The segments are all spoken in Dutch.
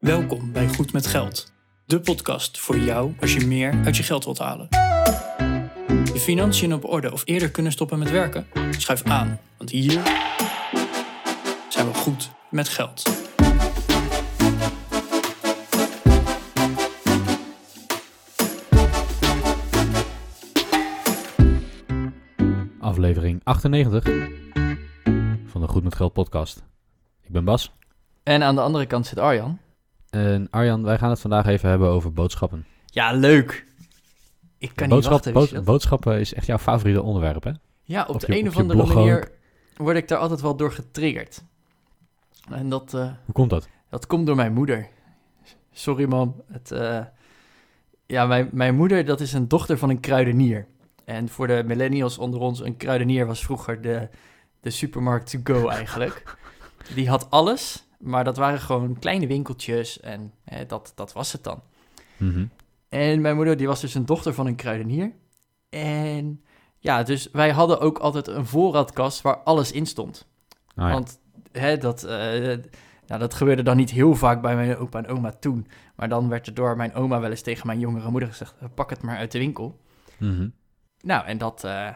Welkom bij Goed met Geld, de podcast voor jou als je meer uit je geld wilt halen. Je financiën op orde of eerder kunnen stoppen met werken? Schuif aan, want hier zijn we goed met geld. Aflevering 98 van de Goed met Geld podcast. Ik ben Bas. En aan de andere kant zit Arjan. En Arjan, wij gaan het vandaag even hebben over boodschappen. Ja, leuk. Ik kan niet wachten. bood- dat? boodschappen is echt jouw favoriete onderwerp, hè? Ja, op, op de je- een of andere manier word ik daar altijd wel door getriggerd. En dat, eh, Hoe komt dat? dat komt door mijn moeder. Sorry, mam. Het, eh, ja, mijn, mijn moeder, dat is een dochter van een kruidenier. En voor de millennials onder ons, een kruidenier was vroeger de, de supermarkt to go eigenlijk. Die had alles, maar dat waren gewoon kleine winkeltjes en eh, dat, dat was het dan. Mhm. En mijn moeder, die was dus een dochter van een kruidenier. En ja, dus wij hadden ook altijd een voorraadkast waar alles in stond. Ah, ja. Want hè, dat, eh, nou, dat gebeurde dan niet heel vaak bij mijn opa en oma toen. Maar dan werd er door mijn oma wel eens tegen mijn jongere moeder gezegd... "Eh, pak het maar uit de winkel. Mhm. Nou, en dat... eh,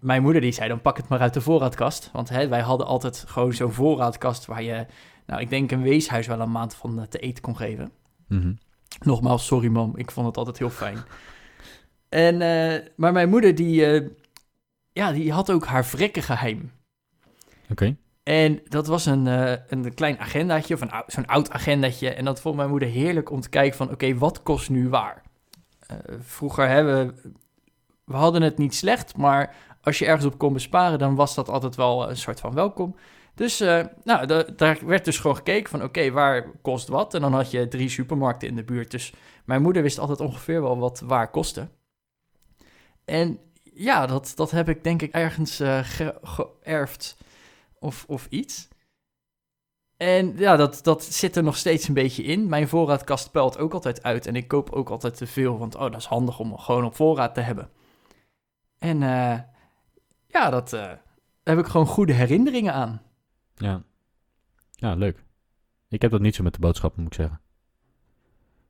mijn moeder die zei dan pak het maar uit de voorraadkast. Want hè, wij hadden altijd gewoon zo'n voorraadkast waar je... Nou, ik denk een weeshuis wel een maand van eh, te eten kon geven. Mhm. Nogmaals, sorry mam, ik vond het altijd heel fijn. En, eh, maar mijn moeder, die, eh, ja, die had ook haar vrekkengeheim. Oké. En dat was een, een klein agendaatje, of zo'n oud agendaatje. En dat vond mijn moeder heerlijk om te kijken van, oké, wat kost nu waar? Vroeger hebben we, we hadden het niet slecht, maar als je ergens op kon besparen, dan was dat altijd wel een soort van welkom. Dus eh, nou, da- daar werd dus gewoon gekeken van, oké, waar kost wat? En dan had je drie supermarkten in de buurt. Dus mijn moeder wist altijd ongeveer wel wat waar kostte. En ja, dat, dat heb ik denk ik ergens eh, ge- geërfd of, of iets. En ja, dat, dat zit er nog steeds een beetje in. Mijn voorraadkast puilt ook altijd uit en ik koop ook altijd te veel, want oh, dat is handig om gewoon op voorraad te hebben. En eh, ja, dat, daar heb ik gewoon goede herinneringen aan. Ja. Ja, leuk. Ik heb dat niet zo met de boodschappen, moet ik zeggen.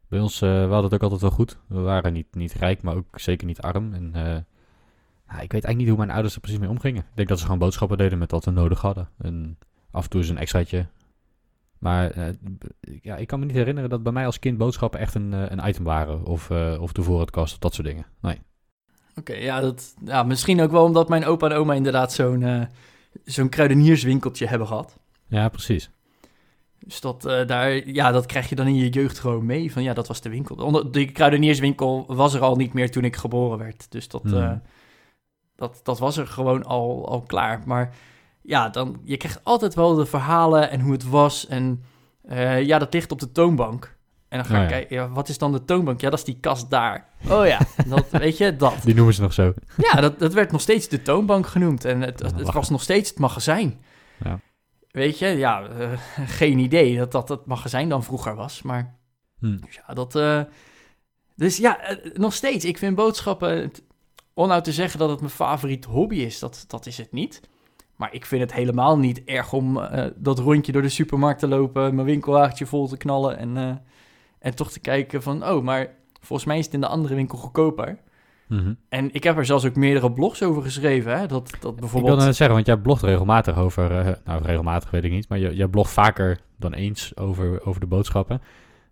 Bij ons, eh, we hadden het ook altijd wel goed. We waren niet, niet rijk, maar ook zeker niet arm. En eh, ik weet eigenlijk niet hoe mijn ouders er precies mee omgingen. Ik denk dat ze gewoon boodschappen deden met wat we nodig hadden. En af en toe eens een extraatje. Maar eh, ja, ik kan me niet herinneren dat bij mij als kind boodschappen echt een, een item waren. Of, of de voorraadkast of dat soort dingen. Nee. Oké, ja, dat, ja, misschien ook wel omdat mijn opa en oma inderdaad zo'n zo'n kruidenierswinkeltje hebben gehad. Ja, precies. Dus dat, eh, daar, ja, dat krijg je dan in je jeugd gewoon mee. Van ja, dat was de winkel. De kruidenierswinkel was er al niet meer toen ik geboren werd. Dus dat, Hmm. eh, dat, dat was er gewoon al, al klaar. Maar ja, dan, je krijgt altijd wel de verhalen en hoe het was. En eh, ja, dat ligt op de toonbank. En dan ga Oh, ik ja. kijken, ja, wat is dan de toonbank? Ja, dat is die kast daar. Oh ja, dat, weet je, dat. Die noemen ze nog zo. Ja, dat, dat werd nog steeds de toonbank genoemd. En het, het, Ja, het lachen. was nog steeds het magazijn. Ja. Weet je, ja, eh, geen idee dat dat het magazijn dan vroeger was. Maar Hm. dus ja, dat... eh, dus ja, eh, nog steeds. Ik vind boodschappen... Om nou te zeggen dat het mijn favoriet hobby is, dat, dat is het niet. Maar ik vind het helemaal niet erg om dat rondje door de supermarkt te lopen... mijn winkelwagentje vol te knallen en, eh, en toch te kijken van... oh, maar volgens mij is het in de andere winkel goedkoper. Mhm. En ik heb er zelfs ook meerdere blogs over geschreven. Hè? Dat, dat Ik bijvoorbeeld. wilde net zeggen, want jij blogt regelmatig over... eh, nou, regelmatig weet ik niet, maar jij blogt vaker dan eens over, over de boodschappen.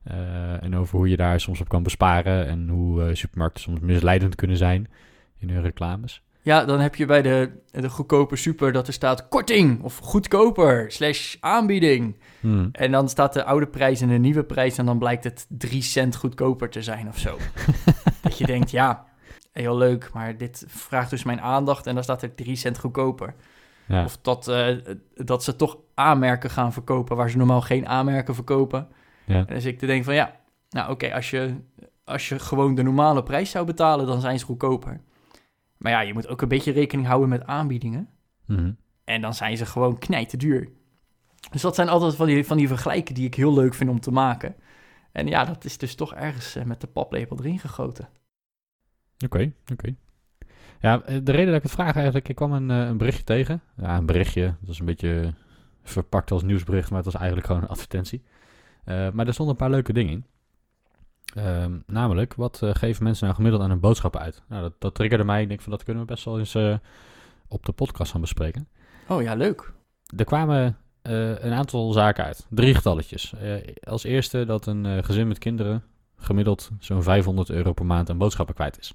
Eh, en over hoe je daar soms op kan besparen en hoe eh, supermarkten soms misleidend kunnen zijn in hun reclames. Ja, dan heb je bij de, de goedkope super dat er staat korting of goedkoper slash aanbieding. Hmm. En dan staat de oude prijs en de nieuwe prijs en dan blijkt het 3 cent goedkoper te zijn of zo. dat je denkt, ja, heel leuk, maar dit vraagt dus mijn aandacht en dan staat er 3 cent goedkoper. Ja. Of dat, eh, dat ze toch aanmerken gaan verkopen waar ze normaal geen aanmerken verkopen. Ja. En dus ik te denken van ja, nou oké, als, je, als je gewoon de normale prijs zou betalen, dan zijn ze goedkoper. Maar ja, je moet ook een beetje rekening houden met aanbiedingen. Mhm. En dan zijn ze gewoon knijten duur. Dus dat zijn altijd van die, van die vergelijken die ik heel leuk vind om te maken. En ja, dat is dus toch ergens eh, met de paplepel erin gegoten. Oké, oké. Ja, eh, de reden dat ik het vraag eigenlijk, ik kwam een, eh, een berichtje tegen. Ja, een berichtje, dat is een beetje verpakt als nieuwsbericht, maar het was eigenlijk gewoon een advertentie. Maar er stonden een paar leuke dingen in. Ehm, namelijk, wat eh, geven mensen nou gemiddeld aan hun boodschappen uit? Nou, dat, dat triggerde mij. Ik denk van, dat kunnen we best wel eens eh, op de podcast gaan bespreken. Oh ja, leuk. Er kwamen eh, een aantal zaken uit. Drie getalletjes. Als eerste dat een gezin met kinderen gemiddeld zo'n 500 euro per maand aan boodschappen kwijt is.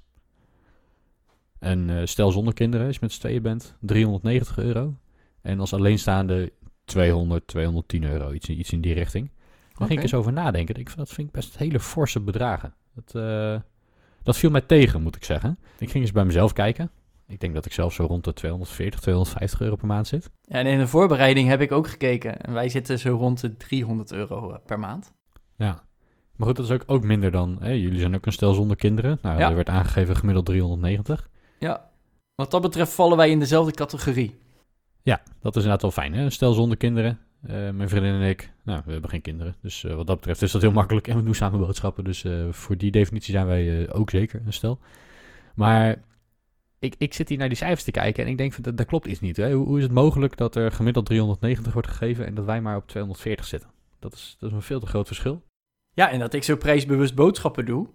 Een stel zonder kinderen, als je met z'n tweeën bent, 390 euro. En als alleenstaande 200, 210 euro, iets, iets in die richting. Daar ging ik eens over nadenken. Ik, dat vind ik best hele forse bedragen. Dat, eh, dat viel mij tegen, moet ik zeggen. Ik ging eens bij mezelf kijken. Ik denk dat ik zelf zo rond de 240, 250 euro per maand zit. En in de voorbereiding heb ik ook gekeken. En wij zitten zo rond de 300 euro eh, per maand. Ja. Maar goed, dat is ook, ook minder dan... Hè, jullie zijn ook een stel zonder kinderen. Nou, Ja. er werd aangegeven gemiddeld 390. Ja. Wat dat betreft vallen wij in dezelfde categorie. Ja, dat is inderdaad wel fijn. Hè? Een stel zonder kinderen. Eh, mijn vriendin en ik, nou, we hebben geen kinderen. Dus eh, wat dat betreft is dat heel makkelijk. En we doen samen boodschappen. Dus eh, voor die definitie zijn wij ook zeker een stel. Maar ik, ik zit hier naar die cijfers te kijken en ik denk dat, dat klopt iets niet. Hè? Hoe, hoe is het mogelijk dat er gemiddeld 390 wordt gegeven en dat wij maar op 240 zitten? Dat is, dat is een veel te groot verschil. Ja, en dat ik zo prijsbewust boodschappen doe.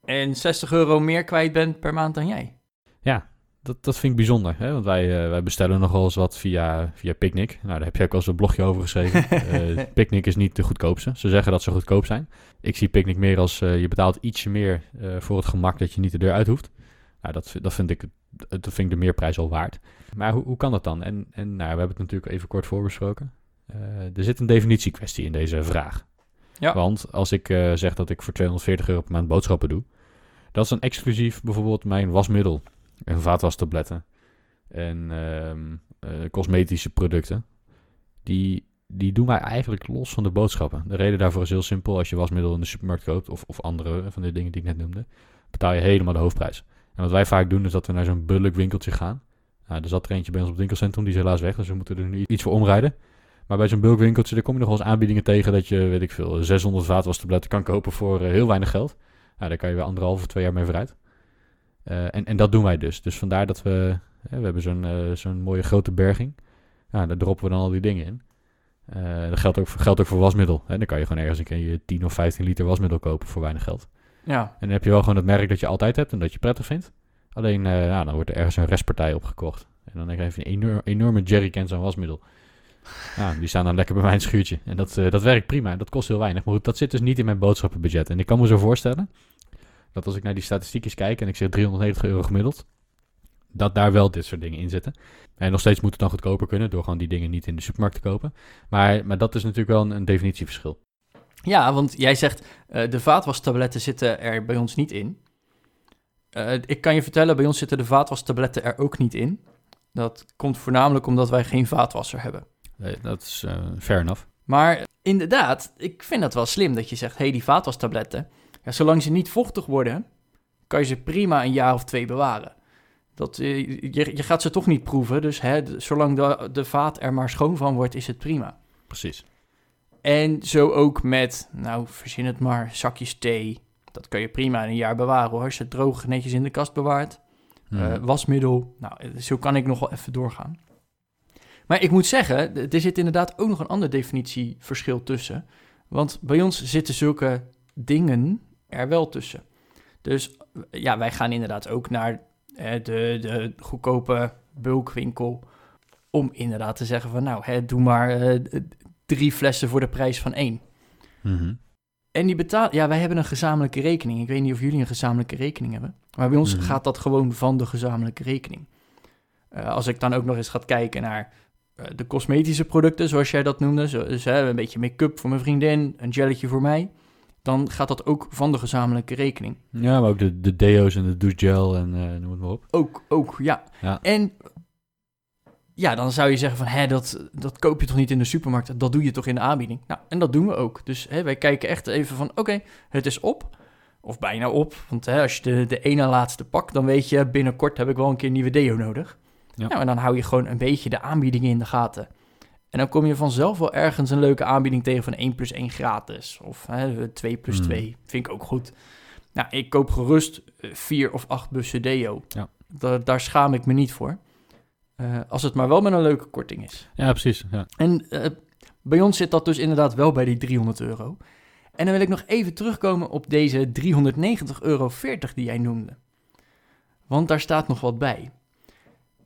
En 60 euro meer kwijt ben per maand dan jij. Dat, dat vind ik bijzonder, hè? want wij, eh, wij bestellen nogal eens wat via, via Picnic. Nou, daar heb jij ook al eens een blogje over geschreven. Eh, Picnic is niet de goedkoopste. Ze zeggen dat ze goedkoop zijn. Ik zie Picnic meer als eh, je betaalt ietsje meer voor het gemak dat je niet de deur uit hoeft. Nou, dat, dat, vind ik, dat vind ik de meerprijs al waard. Maar hoe, hoe kan dat dan? En, en nou, we hebben het natuurlijk even kort voorbesproken. Er zit een definitiekwestie in deze vraag. Ja. Want als ik zeg dat ik voor 240 euro per maand boodschappen doe, dat is dan exclusief bijvoorbeeld mijn wasmiddel en vaatwastabletten en eh, cosmetische producten. Die, die doen wij eigenlijk los van de boodschappen. De reden daarvoor is heel simpel. Als je wasmiddel in de supermarkt koopt, of, of andere van de dingen die ik net noemde, betaal je helemaal de hoofdprijs. En wat wij vaak doen, is dat we naar zo'n bulk winkeltje gaan. Nou, er zat er eentje bij ons op het winkelcentrum, die is helaas weg, dus we moeten er nu iets voor omrijden. Maar bij zo'n bulkwinkeltje, daar kom je nog wel eens aanbiedingen tegen dat je, weet ik veel, 600 vaatwastabletten kan kopen voor eh, heel weinig geld. Nou, daar kan je weer anderhalf of twee jaar mee vooruit. Eh, en, en dat doen wij dus. Dus vandaar dat we, we hebben zo'n eh, zo'n mooie grote berging. Nou, daar droppen we dan al die dingen in. Eh, dat geldt ook, voor- geldt ook voor wasmiddel. Hè. Dan kan je gewoon ergens een keer je 10 of 15 liter wasmiddel kopen voor weinig geld. Ja, En dan heb je wel gewoon het merk dat je altijd hebt en dat je prettig vindt. Alleen, nou, dan wordt er ergens een restpartij opgekocht. En dan heb je een enorm, enorme jerrycans aan wasmiddel. Nou, die staan dan lekker bij mijn schuurtje. En dat, dat werkt prima. Dat kost heel weinig. Maar goed, dat zit dus niet in mijn boodschappenbudget. En ik kan me zo voorstellen dat als ik naar die statistiekjes kijk en ik zeg 390 euro gemiddeld, dat daar wel dit soort dingen in zitten. En nog steeds moet het dan goedkoper kunnen door gewoon die dingen niet in de supermarkt te kopen. Maar, maar dat is natuurlijk wel een, een definitieverschil. ja want jij zegt eh, de vaatwastabletten zitten er bij ons niet in. Eh, ik kan je vertellen, bij ons zitten de vaatwastabletten er ook niet in. Dat komt voornamelijk omdat wij geen vaatwasser hebben. Eh, dat is eh, fair enough. Maar inderdaad, ik vind dat wel slim dat je zegt, hé, hey, die vaatwastabletten, ja, zolang ze niet vochtig worden, kan je ze prima een jaar of twee bewaren. Dat, eh, je, je gaat ze toch niet proeven, dus hè, zolang de, de vaat er maar schoon van wordt, is het prima. Precies. En zo ook met, nou, verzin het maar, zakjes thee. Dat kan je prima een jaar bewaren hoor, als je het droog netjes in de kast bewaart. Mhm. Eh, wasmiddel. Nou, eh, zo kan ik nog wel even doorgaan. Maar ik moet zeggen, er zit inderdaad ook nog een ander definitieverschil tussen. Want bij ons zitten zulke dingen er wel tussen. Dus ja, wij gaan inderdaad ook naar eh, de, de goedkope bulkwinkel. Om inderdaad te zeggen van nou, hè, doe maar eh, drie flessen voor de prijs van één. Mhm. En die betaal, ja, wij hebben een gezamenlijke rekening. Ik weet niet of jullie een gezamenlijke rekening hebben. Maar bij ons Mhm. gaat dat gewoon van de gezamenlijke rekening. Eh, als ik dan ook nog eens ga kijken naar de cosmetische producten, zoals jij dat noemde. Zo, dus hè, een beetje make-up voor mijn vriendin, een gelletje voor mij. Dan gaat dat ook van de gezamenlijke rekening. Ja, maar ook de, de deo's en de douchegel en eh, noem het maar op. Ook, ook, ja. Ja. En ja, dan zou je zeggen van, hè, dat, dat koop je toch niet in de supermarkt? Dat doe je toch in de aanbieding? Nou, en dat doen we ook. Dus hè, wij kijken echt even van, oké, het is op. Of bijna op. Want hè, als je de, de ene laatste pakt, dan weet je, binnenkort heb ik wel een keer een nieuwe deo nodig. Ja. Nou, en dan hou je gewoon een beetje de aanbiedingen in de gaten. En dan kom je vanzelf wel ergens een leuke aanbieding tegen van 1 plus 1 gratis. Of hè, 2 plus Hmm. 2. Vind ik ook goed. Nou, ik koop gerust 4 of 8 bussen deo. Ja. Da- daar schaam ik me niet voor. Eh, als het maar wel met een leuke korting is. Ja, precies. Ja. En, eh, Bij ons zit dat dus inderdaad wel bij die 300 euro. En dan wil ik nog even terugkomen op deze 390,40 euro die jij noemde. Want daar staat nog wat bij.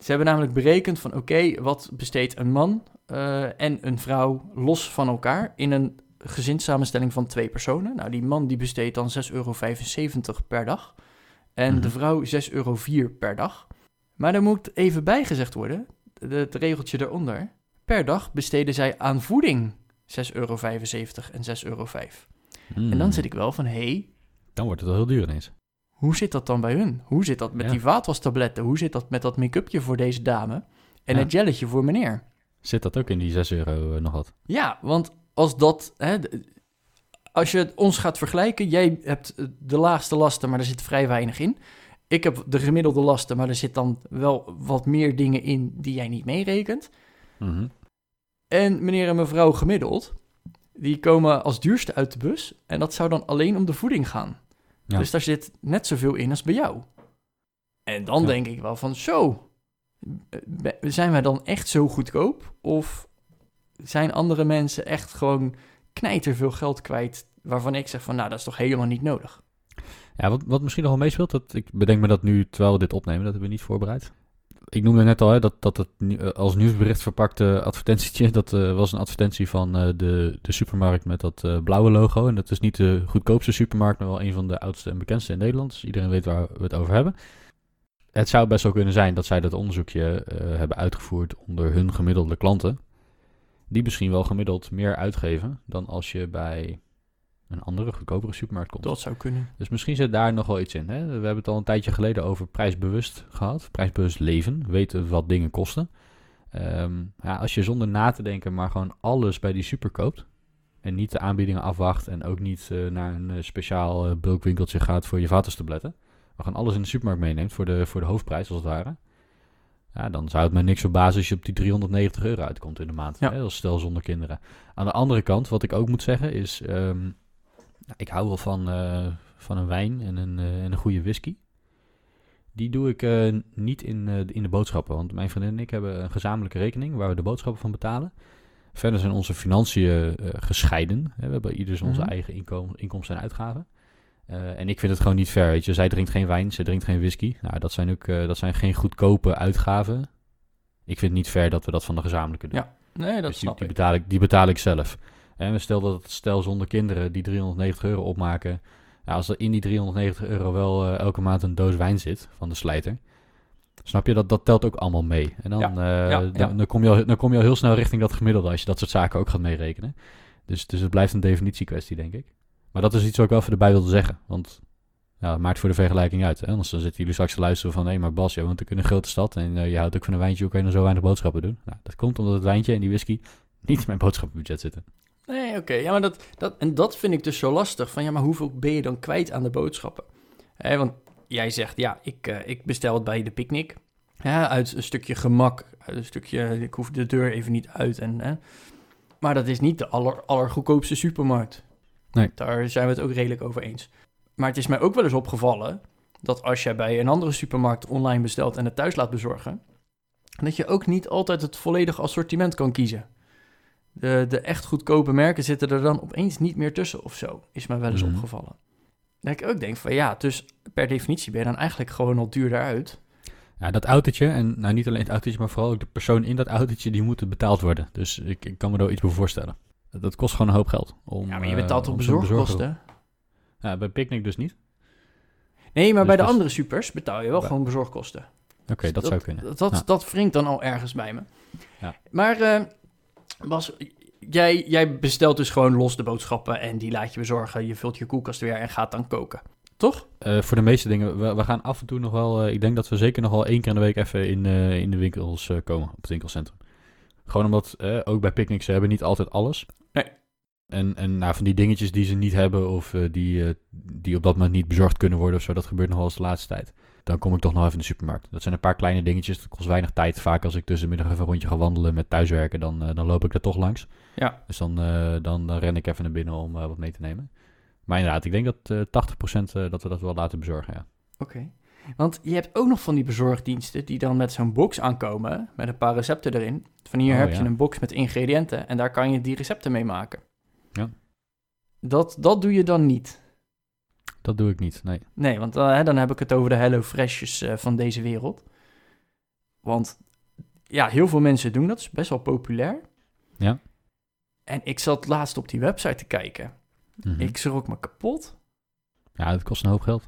Ze hebben namelijk berekend van oké, wat besteedt een man eh, en een vrouw los van elkaar in een gezinssamenstelling van twee personen. Nou, die man die besteedt dan 6,75 euro per dag en Mhm. de vrouw 6,04 euro per dag. Maar er moet even bijgezegd worden, het regeltje eronder, per dag besteden zij aan voeding 6,75 euro en 6,05 euro. En dan Hmm. zit ik wel van, hé, hey, Dan wordt het wel heel duur ineens. Hoe zit dat dan bij hun? Hoe zit dat met Ja. die vaatwastabletten? Hoe zit dat met dat make-upje voor deze dame? En Ja. het jelletje voor meneer? Zit dat ook in die 6 euro eh, nog wat? Ja, want als dat... Hè, als je het ons gaat vergelijken, jij hebt de laagste lasten, maar er zit vrij weinig in. Ik heb de gemiddelde lasten, maar er zit dan wel wat meer dingen in die jij niet meerekent. Mhm. En meneer en mevrouw gemiddeld, die komen als duurste uit de bus. En dat zou dan alleen om de voeding gaan. Ja. Dus daar zit net zoveel in als bij jou. En dan Ja. denk ik wel van, zo, zijn wij dan echt zo goedkoop? Of zijn andere mensen echt gewoon knijter veel geld kwijt... waarvan ik zeg van, nou, dat is toch helemaal niet nodig? Ja, wat, wat misschien nog wel meespeelt, dat, ik bedenk me dat nu terwijl we dit opnemen, dat hebben we niet voorbereid. Ik noemde net al dat, dat het eh, als nieuwsbericht verpakte advertentietje, dat eh, was een advertentie van eh, de, de supermarkt met dat blauwe logo. En dat is niet de goedkoopste supermarkt, maar wel een van de oudste en bekendste in Nederland. Dus iedereen weet waar we het over hebben. Het zou best wel kunnen zijn dat zij dat onderzoekje hebben uitgevoerd onder hun gemiddelde klanten. Die misschien wel gemiddeld meer uitgeven dan als je bij een andere goedkopere supermarkt komt. Dat zou kunnen. Dus misschien zit daar nog wel iets in. Hè? We hebben het al een tijdje geleden over prijsbewust gehad. Prijsbewust leven. Weten wat dingen kosten. Ehm, ja, als je zonder na te denken maar gewoon alles bij die super koopt. En niet de aanbiedingen afwacht. En ook niet eh, naar een eh, speciaal eh, bulkwinkeltje gaat voor je vaterstabletten. Maar gewoon alles in de supermarkt meeneemt voor de, voor de hoofdprijs als het ware. Ja, dan zou het mij niks verbazen als je op die 390 euro uitkomt in de maand. Ja. Hè, als stel zonder kinderen. Aan de andere kant, wat ik ook moet zeggen, is... ehm, nou, ik hou wel van, eh, van een wijn en een, eh, en een goede whisky. Die doe ik eh, niet in, in de boodschappen. Want mijn vriendin en ik hebben een gezamenlijke rekening waar we de boodschappen van betalen. Verder zijn onze financiën gescheiden. Hè. We hebben ieders onze Mhm. eigen inkom inkomsten en uitgaven. En ik vind het gewoon niet fair. Weet je. Zij drinkt geen wijn, zij drinkt geen whisky. Nou, dat zijn ook dat zijn geen goedkope uitgaven. Ik vind het niet fair dat we dat van de gezamenlijke doen. Ja, nee, dat Dus die, snap die, ik. betaal ik, die betaal ik zelf. En we stel dat het stel zonder kinderen die 390 euro opmaken. Ja, als er in die 390 euro wel eh, elke maand een doos wijn zit van de slijter. Snap je, dat, dat telt ook allemaal mee. En dan, Ja, eh, ja, dan, ja. dan, kom je al, dan kom je al heel snel richting dat gemiddelde als je dat soort zaken ook gaat meerekenen. Dus, dus het blijft een definitiekwestie, denk ik. Maar dat is iets wat ik wel even erbij wilde zeggen. Want ja, het maakt voor de vergelijking uit. Hè? Anders dan zitten jullie straks te luisteren van... hé, maar Bas, jij woont ook in een grote stad... en eh, je houdt ook van een wijntje... hoe kan je dan zo weinig boodschappen doen? Nou, dat komt omdat het wijntje en die whisky... niet in mijn boodschappenbudget zitten. Nee, oké. Ja, maar dat, dat, en dat vind ik dus zo lastig. Van ja, maar hoeveel ben je dan kwijt aan de boodschappen? Want jij zegt, ja, ik, eh, ik bestel het bij de picknick. Ja, uit een stukje gemak. Uit een stukje, ik hoef de deur even niet uit. En, hè. Maar dat is niet de aller, allergoedkoopste supermarkt. Nee. Daar zijn we het ook redelijk over eens. Maar het is mij ook wel eens opgevallen... dat als jij bij een andere supermarkt online bestelt... en het thuis laat bezorgen... dat je ook niet altijd het volledige assortiment kan kiezen. De, de echt goedkope merken zitten er dan opeens niet meer tussen of zo. Is mij wel eens Mhm. opgevallen. Dat ik ook denk van ja, dus per definitie ben je dan eigenlijk gewoon al duurder uit. Ja, dat autootje... en nou niet alleen het autootje... maar vooral ook de persoon in dat autootje... die moet betaald worden. Dus ik, ik kan me wel iets bij voorstellen. Dat, kost gewoon een hoop geld. Om, ja, maar je betaalt op om zo'n bezorgkosten. Ja, bij Picnic dus niet. Nee, maar Dus bij de andere supers betaal je wel gewoon bezorgkosten. Oké, dat, zou kunnen. Dat, dat, Ja. dat wringt dan al ergens bij me. Ja. Maar eh, Bas, jij, jij bestelt dus gewoon los de boodschappen en die laat je bezorgen. Je vult je koelkast weer en gaat dan koken. Toch? Eh, voor de meeste dingen, we, we gaan af en toe nog wel... eh, ik denk dat we zeker nog wel één keer in de week even in, eh, in de winkels komen. Op het winkelcentrum. Gewoon omdat, ook bij picknicks, ze hebben niet altijd alles. Nee. En, en nou, van die dingetjes die ze niet hebben of die, die op dat moment niet bezorgd kunnen worden of zo, dat gebeurt nog wel eens de laatste tijd. Dan kom ik toch nog even in de supermarkt. Dat zijn een paar kleine dingetjes, dat kost weinig tijd. Vaak als ik tussenmiddag even een rondje ga wandelen met thuiswerken, dan, eh, dan loop ik er toch langs. Ja. Dus dan, eh, dan, dan ren ik even naar binnen om eh, wat mee te nemen. Maar inderdaad, ik denk dat eh 80% eh, dat we dat wel laten bezorgen, ja. Oké. Want je hebt ook nog van die bezorgdiensten die dan met zo'n box aankomen, met een paar recepten erin. Van hier Oh, heb ja. je een box met ingrediënten en daar kan je die recepten mee maken. Ja. Dat, dat doe je dan niet. Dat doe ik niet, nee. Nee, want dan, hè, dan heb ik het over de Hello Freshjes eh, van deze wereld. Want ja, heel veel mensen doen dat, is best wel populair. Ja. En ik zat laatst op die website te kijken. Mhm. Ik schrok me kapot. Ja, het kost een hoop geld.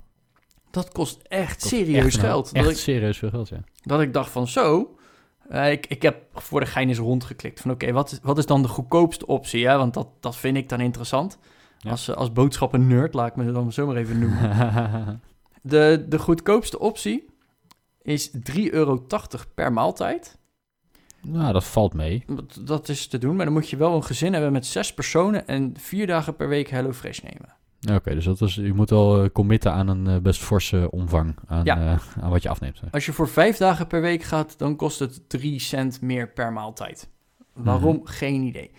Dat kost echt Kost serieus echt geld. Echt Dat ik, serieus veel geld, ja. dat ik dacht van zo. eh, ik, ik heb voor de gein eens rondgeklikt van oké, wat, is, wat is dan de goedkoopste optie? Hè? Want dat, dat vind ik dan interessant. Ja. Als, eh, als boodschappen nerd, laat ik me dan zomaar even noemen. De, de goedkoopste optie is 3,80 euro per maaltijd. nou, dat valt mee. Dat- Dat is te doen, maar dan moet je wel een gezin hebben met zes personen en vier dagen per week HelloFresh nemen. Oké, dus dat is, je moet wel eh, committen aan een eh, best forse omvang aan, Ja. aan wat je afneemt. Als je voor vijf dagen per week gaat, dan kost het 3 cent meer per maaltijd. Waarom? Geen idee.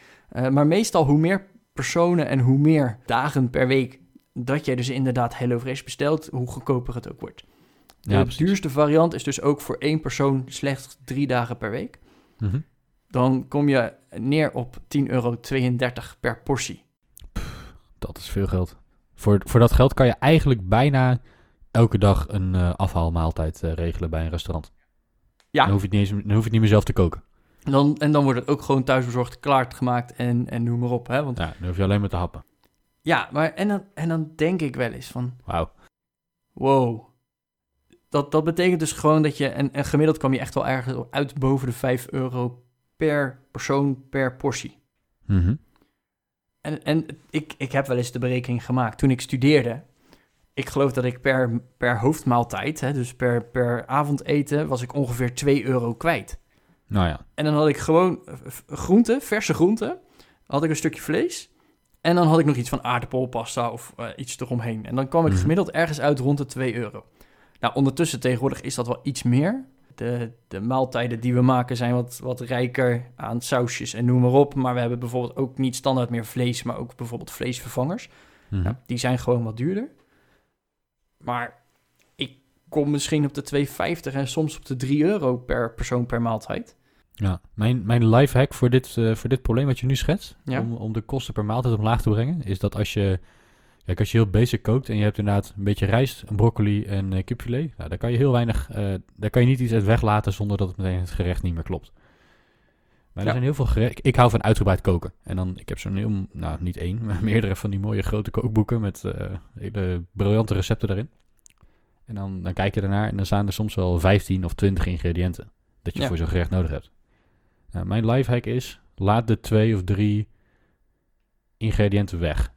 Maar meestal hoe meer personen en hoe meer dagen per week dat jij dus inderdaad HelloFresh bestelt, hoe goedkoper het ook wordt. De Ja, duurste variant is dus ook voor één persoon slechts drie dagen per week. Mhm. Dan kom je neer op 10,32 euro per portie. Dat is veel geld. Voor, voor dat geld kan je eigenlijk bijna elke dag een eh, afhaalmaaltijd eh, regelen bij een restaurant. Ja. Dan hoef, je niet eens, dan hoef je het niet meer zelf te koken. Dan, en dan wordt het ook gewoon thuisbezorgd klaargemaakt en, en noem maar op. Hè? Want Ja, dan hoef je alleen maar te happen. ja, maar en dan, en dan denk ik wel eens van, Wauw. wow. Dat, dat betekent dus gewoon dat je, en, en gemiddeld kwam je echt wel ergens uit boven de 5 euro per persoon per portie. Mhm. En, en ik, ik heb wel eens de berekening gemaakt toen ik studeerde. Ik geloof dat ik per, per hoofdmaaltijd, hè, dus per, per avondeten, was ik ongeveer 2 euro kwijt. Nou ja. En dan had ik gewoon eh, groenten, verse groenten. Had ik een stukje vlees. En dan had ik nog iets van aardappelpasta of eh, iets eromheen. En dan kwam ik Mhm. gemiddeld ergens uit rond de 2 euro. Nou, ondertussen tegenwoordig is dat wel iets meer. De, de maaltijden die we maken zijn wat, wat rijker aan sausjes en noem maar op. Maar we hebben bijvoorbeeld ook niet standaard meer vlees, maar ook bijvoorbeeld vleesvervangers. Mhm. Nou, die zijn gewoon wat duurder. Maar ik kom misschien op de 2,50 en soms op de 3 euro per persoon per maaltijd. Ja, mijn, mijn lifehack voor dit, eh, voor dit probleem wat je nu schetst, Ja. om, om de kosten per maaltijd omlaag te brengen, is dat als je, kijk, als je heel basic kookt en je hebt inderdaad een beetje rijst, een broccoli en eh, kipfilet, nou, daar kan je heel weinig, eh, daar kan je niet iets uit weglaten zonder dat het meteen het gerecht niet meer klopt. Maar Ja. er zijn heel veel gerechten, ik hou van uitgebreid koken. En dan, ik heb zo'n heel, nou niet één, maar meerdere van die mooie grote kookboeken met hele briljante recepten daarin. En dan, dan kijk je ernaar en dan staan er soms wel 15 of 20 ingrediënten dat je Ja. voor zo'n gerecht nodig hebt. Nou, mijn lifehack is, laat de twee of drie ingrediënten weg.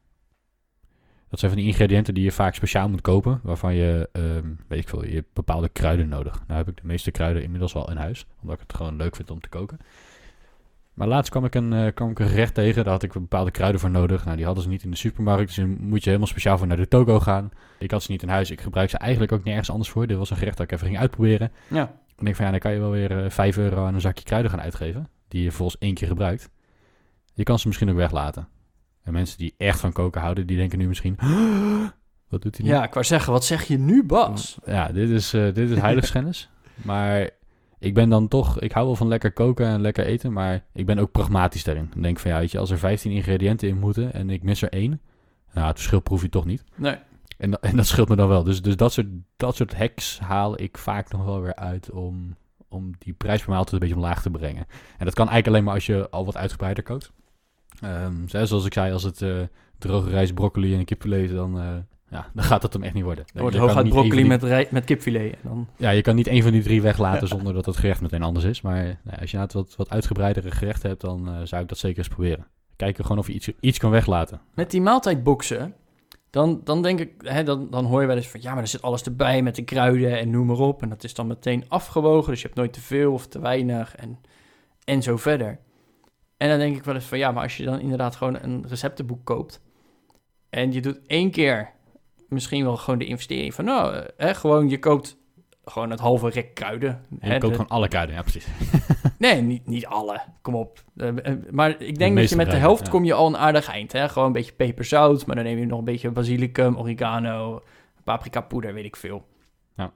Dat zijn van die ingrediënten die je vaak speciaal moet kopen, waarvan je, ehm, weet ik veel, je hebt bepaalde kruiden nodig. Nou heb ik de meeste kruiden inmiddels al in huis, omdat ik het gewoon leuk vind om te koken. Maar laatst kwam ik een, eh, kwam ik een gerecht tegen, daar had ik bepaalde kruiden voor nodig. Nou, die hadden ze niet in de supermarkt, dus dan moet je helemaal speciaal voor naar de toko gaan. Ik had ze niet in huis, ik gebruik ze eigenlijk ook nergens anders voor. Dit was een gerecht dat ik even ging uitproberen. Ja, Ik denk van ja, dan kan je wel weer eh 5 euro aan een zakje kruiden gaan uitgeven. Die je vervolgens één keer gebruikt. Je kan ze misschien ook weglaten. En mensen die echt van koken houden, die denken nu misschien... Wat doet hij nu? ja ik wou zeggen, wat zeg je nu, Bas? Ja, dit is, eh dit is heiligschennis. maar ik ben dan toch... Ik hou wel van lekker koken en lekker eten, maar ik ben ook pragmatisch daarin. Ik denk van ja, weet je, als er 15 ingrediënten in moeten en ik mis er één... Nou, het verschil proef je toch niet. Nee. En, en dat scheelt me dan wel. Dus, dus dat, soort, dat soort hacks haal ik vaak nog wel weer uit om, om die prijs per maaltijd een beetje omlaag te brengen. En dat kan eigenlijk alleen maar als je al wat uitgebreider kookt. Ehm, zo- zoals ik zei, als het eh, droge rijst, broccoli en kipfilet dan, eh, ja, dan gaat dat hem echt niet worden. Er wordt hooguit broccoli die- met, rij- met kipfilet. En dan... Ja, je kan niet één van die drie weglaten zonder dat het gerecht meteen anders is. Maar nou, als je inderdaad wat, wat uitgebreidere gerechten hebt, dan eh, zou ik dat zeker eens proberen. Kijken gewoon of je iets, iets kan weglaten. Met die maaltijdboxen, dan, dan denk ik, hè, dan, dan hoor je wel eens van ja, maar er zit alles erbij met de kruiden en noem maar op. En dat is dan meteen afgewogen, dus je hebt nooit te veel of te weinig en, en zo verder. En dan denk ik wel eens van ja, maar als je dan inderdaad gewoon een receptenboek koopt en je doet één keer misschien wel gewoon de investering van nou, hè, gewoon je koopt gewoon het halve rek kruiden. En hè, je koopt de- gewoon alle kruiden, ja precies. Nee, niet, niet alle. Kom op. Eh, eh, maar ik denk dat je met de helft ja. kom je al een aardig eind. Hè? Gewoon een beetje peperzout, maar dan neem je nog een beetje basilicum, oregano, paprika poeder, weet ik veel. Ja.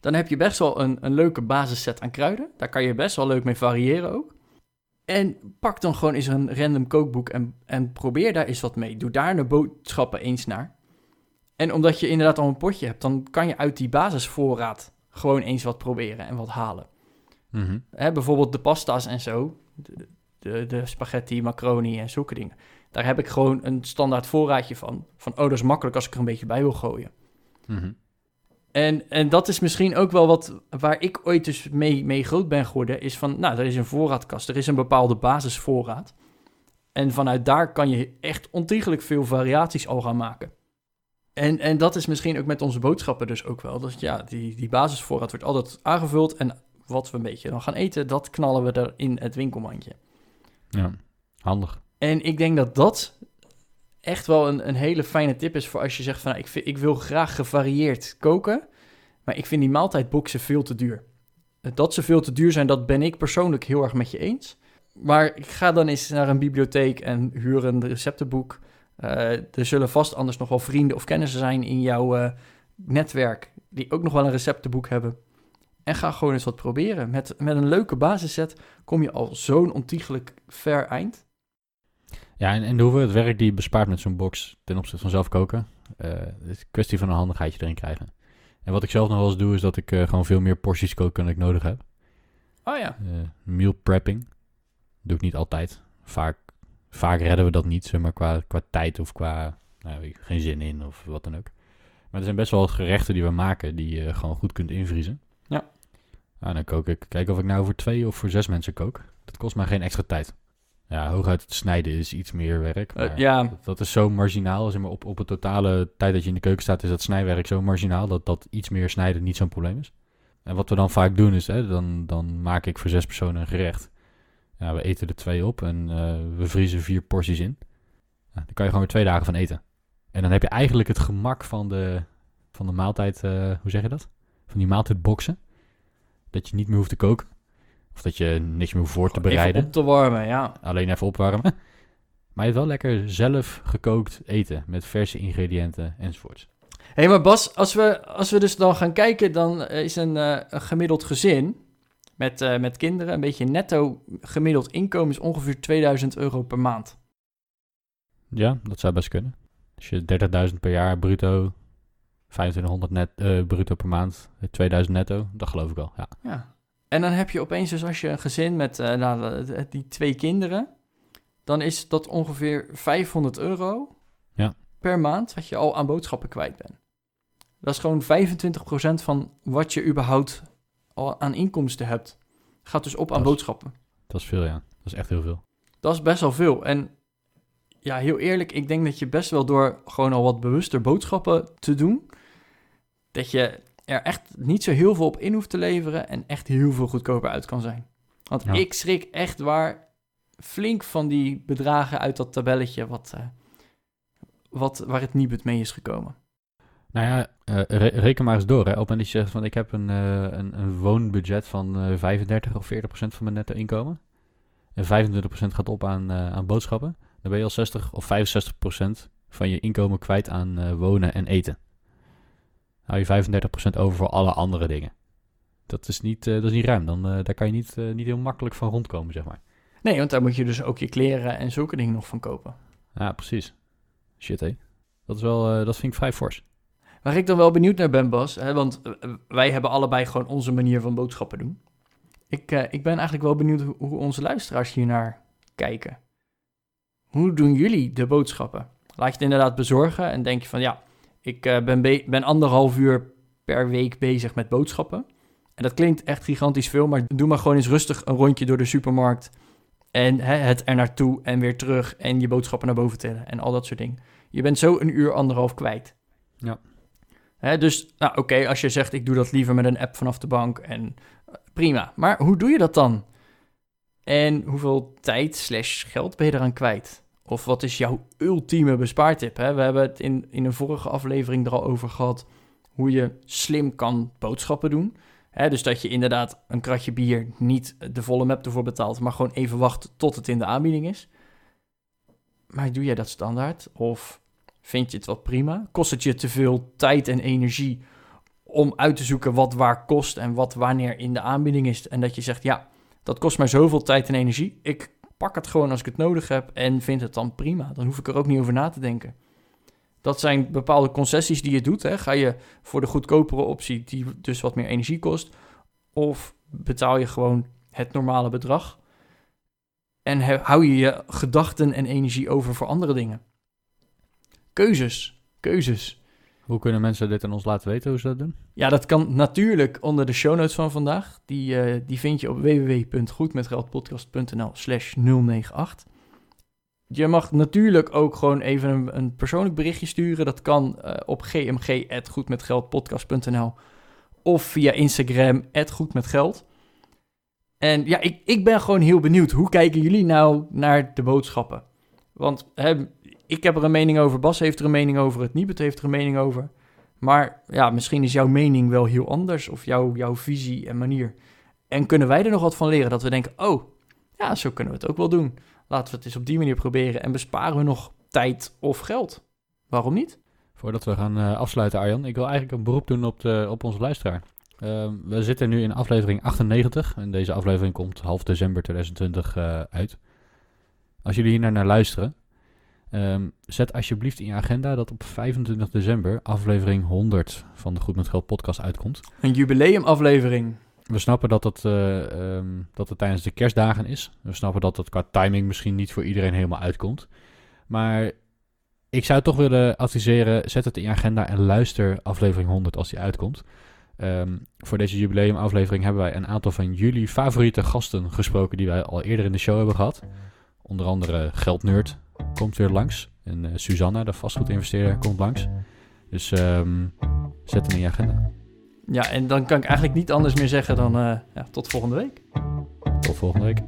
dan heb je best wel een, een leuke basisset aan kruiden. Daar kan je best wel leuk mee variëren ook. En pak dan gewoon eens een random kookboek en, en probeer daar eens wat mee. Doe daar de boodschappen eens naar. En omdat je inderdaad al een potje hebt, dan kan je uit die basisvoorraad gewoon eens wat proberen en wat halen. Mhm. Hè, bijvoorbeeld de pasta's en zo, de, de, de spaghetti, macaroni en zulke dingen. Daar heb ik gewoon een standaard voorraadje van. Van, oh, dat is makkelijk als ik er een beetje bij wil gooien. Mhm. En, en dat is misschien ook wel wat waar ik ooit dus mee, mee groot ben geworden. Is van, nou, er is een voorraadkast. Er is een bepaalde basisvoorraad. En vanuit daar kan je echt ontiegelijk veel variaties al gaan maken. En, en dat is misschien ook met onze boodschappen dus ook wel. Dat ja, die, die basisvoorraad wordt altijd aangevuld. En wat we een beetje dan gaan eten, dat knallen we er in het winkelmandje. Ja, handig. En ik denk dat dat echt wel een, een hele fijne tip is voor als je zegt van... Nou, ik, ik wil graag gevarieerd koken, maar ik vind die maaltijdboxen veel te duur. Dat ze veel te duur zijn, dat ben ik persoonlijk heel erg met je eens. Maar ik ga dan eens naar een bibliotheek en huur een receptenboek. Eh, er zullen vast anders nog wel vrienden of kennissen zijn in jouw eh, netwerk... die ook nog wel een receptenboek hebben. En ga gewoon eens wat proberen. Met, met een leuke basisset kom je al zo'n ontiegelijk ver eind. Ja, en, en de hoeveelheid werk die je bespaart met zo'n box ten opzichte van zelf koken, eh, het is een kwestie van een handigheidje erin krijgen. En wat ik zelf nog wel eens doe, is dat ik eh, gewoon veel meer porties kook dan ik nodig heb. Oh ja. Eh, meal prepping. Doe ik niet altijd. Vaak, vaak redden we dat niet, zeg maar, qua, qua tijd of qua nou, geen zin in of wat dan ook. Maar er zijn best wel gerechten die we maken die je gewoon goed kunt invriezen. Ja. Nou, dan kook ik, kijk of ik nou voor twee of voor zes mensen kook. Dat kost mij geen extra tijd. Ja, hooguit het snijden is iets meer werk. Eh, Maar ja. dat, dat is zo marginaal. Zeg maar, op, op het totale tijd dat je in de keuken staat, is dat snijwerk zo marginaal dat, dat iets meer snijden niet zo'n probleem is. En wat we dan vaak doen is, hè, dan, dan maak ik voor zes personen een gerecht. Ja, we eten er twee op en eh, we vriezen vier porties in. Ja, dan kan je gewoon weer twee dagen van eten. En dan heb je eigenlijk het gemak van de, van de maaltijd, eh, hoe zeg je dat? Van die maaltijdboxen. Dat je niet meer hoeft te koken. Of dat je niks meer hoeft voor te bereiden. Even op te warmen, ja. Alleen even opwarmen. Maar je hebt wel lekker zelf gekookt eten met verse ingrediënten enzovoorts. Hé, hey, maar Bas, als we, als we dus dan gaan kijken, dan is een, eh, een gemiddeld gezin met, eh, met kinderen, een beetje netto gemiddeld inkomen is ongeveer 2000 euro per maand. Ja, dat zou best kunnen. Als je 30.000 per jaar bruto, 2500 net, eh, bruto per maand, 2000 netto, dat geloof ik wel. Ja. Ja. En dan heb je opeens dus als je een gezin met eh, nou, eh, die twee kinderen, dan is dat ongeveer 500 euro Ja. per maand wat je al aan boodschappen kwijt bent. Dat is gewoon 25% van wat je überhaupt al aan inkomsten hebt. Gaat dus op aan Dat is- boodschappen. Dat is veel, ja. Dat is echt heel veel. Dat is best wel veel. En ja, heel eerlijk, ik denk dat je best wel door gewoon al wat bewuster boodschappen te doen, dat je er echt niet zo heel veel op in hoeft te leveren en echt heel veel goedkoper uit kan zijn. Want Ja. ik schrik echt waar flink van die bedragen uit dat tabelletje wat, eh, wat, waar het Nibud mee is gekomen. Nou ja, eh, re- reken maar eens door. Hè. Op het moment dat je zegt van ik heb een, eh, een, een woonbudget van eh 35 of 40 procent van mijn netto inkomen. En 25 procent gaat op aan, aan boodschappen. Dan ben je al 60 of 65 procent van je inkomen kwijt aan wonen en eten. Hou je 35 procent over voor alle andere dingen. Dat is niet, dat is niet ruim. Dan, daar kan je niet, niet heel makkelijk van rondkomen, zeg maar. Nee, want daar moet je dus ook je kleren en zulke dingen nog van kopen. Ja, precies. Shit, hé. Dat, is wel, dat vind ik vrij fors. Waar ik dan wel benieuwd naar ben, Bas, hè, want eh, wij hebben allebei gewoon onze manier van boodschappen doen. Ik, eh, ik ben eigenlijk wel benieuwd hoe, onze luisteraars hiernaar kijken. Hoe doen jullie de boodschappen? Laat je het inderdaad bezorgen en denk je van ja, ik eh, ben, be- ben anderhalf uur per week bezig met boodschappen. En dat klinkt echt gigantisch veel, maar doe maar gewoon eens rustig een rondje door de supermarkt. En hè, het er naartoe en weer terug en je boodschappen naar boven tillen en al dat soort dingen. Je bent zo een uur, anderhalf kwijt. Ja. Dus, nou oké, als je zegt ik doe dat liever met een app vanaf de bank en eh, prima. Maar hoe doe je dat dan? En hoeveel tijd slash geld ben je eraan kwijt? Of wat is jouw ultieme bespaartip? Hè? We hebben het in, in een vorige aflevering er al over gehad hoe je slim kan boodschappen doen. Hè, dus dat je inderdaad een kratje bier niet de volle map ervoor betaalt, maar gewoon even wacht tot het in de aanbieding is. Maar doe jij dat standaard? Of vind je het wel prima? Kost het je te veel tijd en energie om uit te zoeken wat waar kost en wat wanneer in de aanbieding is. En dat je zegt, ja, dat kost mij zoveel tijd en energie. Ik pak het gewoon als ik het nodig heb en vind het dan prima. Dan hoef ik er ook niet over na te denken. Dat zijn bepaalde concessies die je doet. Hè. Ga je voor de goedkopere optie, die dus wat meer energie kost, of betaal je gewoon het normale bedrag en hou je je gedachten en energie over voor andere dingen. Keuzes, keuzes. Hoe kunnen mensen dit aan ons laten weten hoe ze dat doen? Ja, dat kan natuurlijk onder de show notes van vandaag. Die, eh, die vind je op www.goedmetgeldpodcast.nl slash 098. Je mag natuurlijk ook gewoon even een, een persoonlijk berichtje sturen. Dat kan eh, op gmg.goedmetgeldpodcast.nl of via Instagram @goedmetgeld. En ja, ik, ik ben gewoon heel benieuwd. Hoe kijken jullie nou naar de boodschappen? Want hè, ik heb er een mening over, Bas heeft er een mening over, het Nibet heeft er een mening over. Maar ja, misschien is jouw mening wel heel anders of jouw, jouw visie en manier. En kunnen wij er nog wat van leren? Dat we denken, oh, ja, zo kunnen we het ook wel doen. Laten we het eens op die manier proberen en besparen we nog tijd of geld. Waarom niet? Voordat we gaan eh, afsluiten, Arjan, ik wil eigenlijk een beroep doen op, de, op onze luisteraar. Ehm, we zitten nu in aflevering 98 en deze aflevering komt half december 2020 eh, uit. Als jullie hier naar luisteren, ehm, zet alsjeblieft in je agenda dat op 25 december aflevering 100 van de Goed met Geld podcast uitkomt. Een jubileumaflevering. We snappen dat het, eh, ehm, dat het tijdens de kerstdagen is. We snappen dat het qua timing misschien niet voor iedereen helemaal uitkomt. Maar ik zou toch willen adviseren, zet het in je agenda en luister aflevering 100 als die uitkomt. Ehm, voor deze jubileumaflevering hebben wij een aantal van jullie favoriete gasten gesproken die wij al eerder in de show hebben gehad. Onder andere Geldnerd komt weer langs. En eh, Susanna, de vastgoedinvesteerder, komt langs. Dus ehm, zet hem in je agenda. Ja, en dan kan ik eigenlijk niet anders meer zeggen dan eh, ja, tot volgende week. Tot volgende week.